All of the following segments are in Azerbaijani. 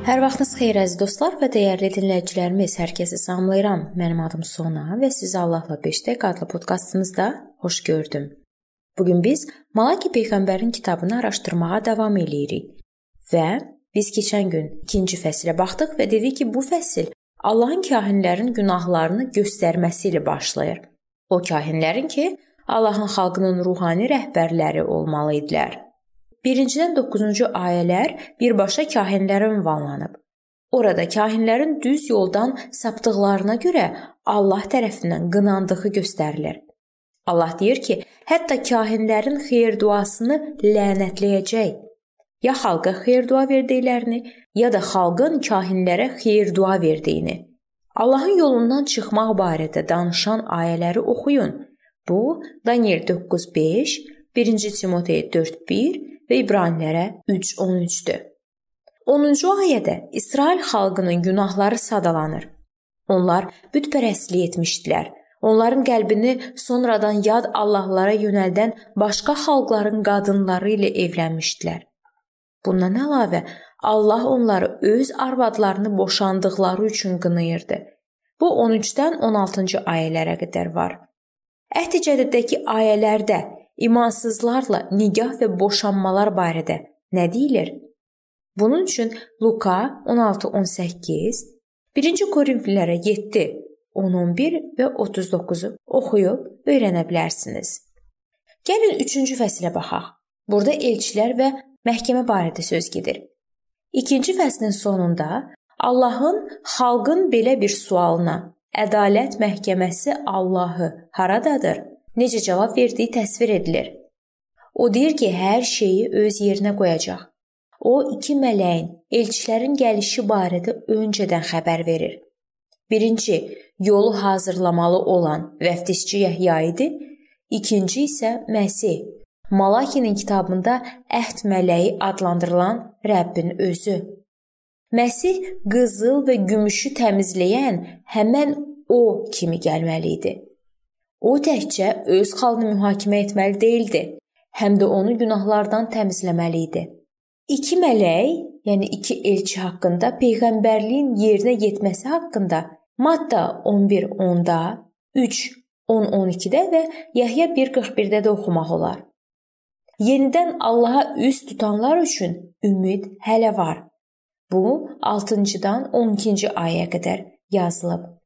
Hər vaxtınız xeyir əziz dostlar və dəyərli dinləyicilərimiz. Hər kəsi salamlayıram. Mənim adım Sona və sizi Allahla 5 dəqiqə adlı podkastımızda xoş gördüm. Bu gün biz Malaki peyğəmbərin kitabını araşdırmağa davam eləyirik. Və biz keçən gün 2-ci fəsilə baxdıq və dedik ki, bu fəsil Allahın kahinlərin günahlarını göstərməsi ilə başlayır. O kahinlərin ki, Allahın xalqının ruhani rəhbərləri olmalı idilər. 1-dən 9-cu ayələr birbaşa kahinlərə ünvanlanıb. Orada kahinlərin düz yoldan sapdıqlarına görə Allah tərəfindən qınandığı göstərilir. Allah deyir ki, hətta kahinlərin xeyir duasını lənətləyəcək. Ya xalqa xeyir dua verdiklərini, ya da xalqın kahinlərə xeyir dua verdiyini. Allahın yolundan çıxmaq barədə danışan ayələri oxuyun. Bu Daniel 9:5, 1 Timotey 4:1 və İbranilərə 3:13-dür. 10-cu ayədə İsrail xalqının günahları sadalanır. Onlar bütpərəstlik etmişdilər. Onların qəlbini sonradan yad allahlara yönəldən başqa xalqların qadınları ilə evlənmişdilər. Bundan əlavə, Allah onları öz arvadlarını boşandıqları üçün qınayırdı. Bu 13-dən 16-cı ayələrə qədər var. Əhd-i Cədidəki ayələrdə imansızlarla nikah və boşanmalar barədə nə deyilir? Bunun üçün Luka 16-18, 1-ci Korinfillərə 7, 10-11 və 39-u oxuyub öyrənə bilərsiniz. Gəlin 3-cü fəsilə baxaq. Burada elçilər və məhkəmə barədə söz gedir. 2-ci fəslin sonunda Allahın xalqın belə bir sualına Ədalət məhkəməsi Allahı haradadır? Necə cavab verdiyi təsvir edilir. O deyir ki, hər şeyi öz yerinə qoyacaq. O iki mələyin elçilərin gəlişi barədə öncədən xəbər verir. Birinci, yolu hazırlamalı olan vəftişçi Yəhya idi. İkinci isə Məsih. Malakinin kitabında əhd mələyi adlandırılan Rəbbin özü. Məsih qızıl və gümüşü təmizləyən həmən o kimi gəlməli idi. O təkcə öz xalqını mühakimə etməli değildi, həm də onu günahlardan təmizləməli idi. İki mələk, yəni iki elçi haqqında peyğəmbərliyin yerinə yetməsi haqqında Matta 11:10-da, 3:10-12-də və Yəhya 1:41-də də oxumaq olar. Yenidən Allaha üz tutanlar üçün ümid hələ var. Bu 6-dan 12-ci ayəyə qədər yazılıb.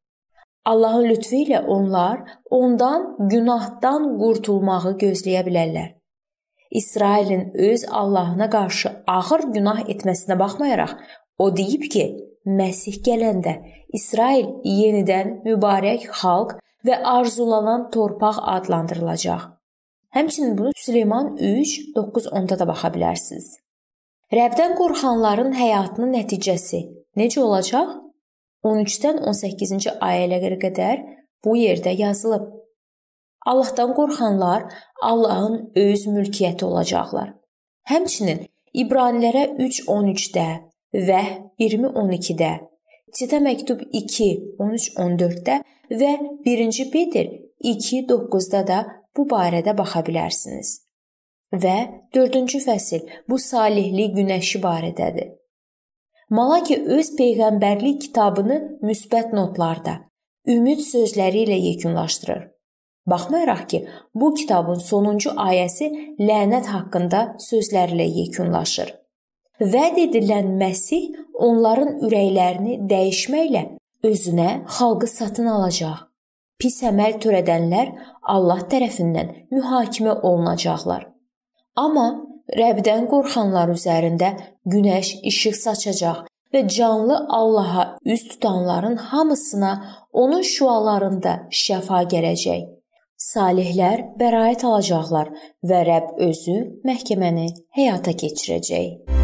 Allahın lütfu ilə onlar ondan günahdan qurtulmağı gözləyə bilərlər. İsrailin öz Allahına qarşı ağır günah etməsinə baxmayaraq, o deyib ki, Məsih gələndə İsrail yenidən mübarək xalq və arzulanan torpaq adlandırılacaq. Həmçinin bunu Süleyman 3 9-10-da da baxa bilərsiniz. Rəbdən qorxanların həyatının nəticəsi necə olacaq? 13-dən 18-ci ayələrə qədər bu yerdə yazılıb. Allahdan qorxanlar Allahın öz mülkiyyəti olacaqlar. Həmçinin İbranilərə 3:13-də və 20:12-də, Titə məktub 2:13-14-də və 1-ci Peter 2:9-da da bu barədə baxa bilərsiniz. Və 4-cü fəsil bu salihlik günəşi barədədir. Malaki öz peyğəmbərlik kitabını müsbət notlarda, ümid sözləri ilə yekunlaşdırır. Baxmayaraq ki, bu kitabın sonuncu ayəsi lənət haqqında sözlərlə yekunlaşır. Vəd edilən Məsih onların ürəklərini dəyişməklə özünə xalqı satın alacaq. Pis əməl törədənlər Allah tərəfindən mühakimə olunacaqlar. Amma Rəbdən qorxanlar üzərində günəş işıq saçacaq və canlı Allaha üz tutanların hamısına onun şüalarında şəfa gələcək. Salihlər bəraət alacaqlar və Rəbb özü məhkəməni həyata keçirəcək.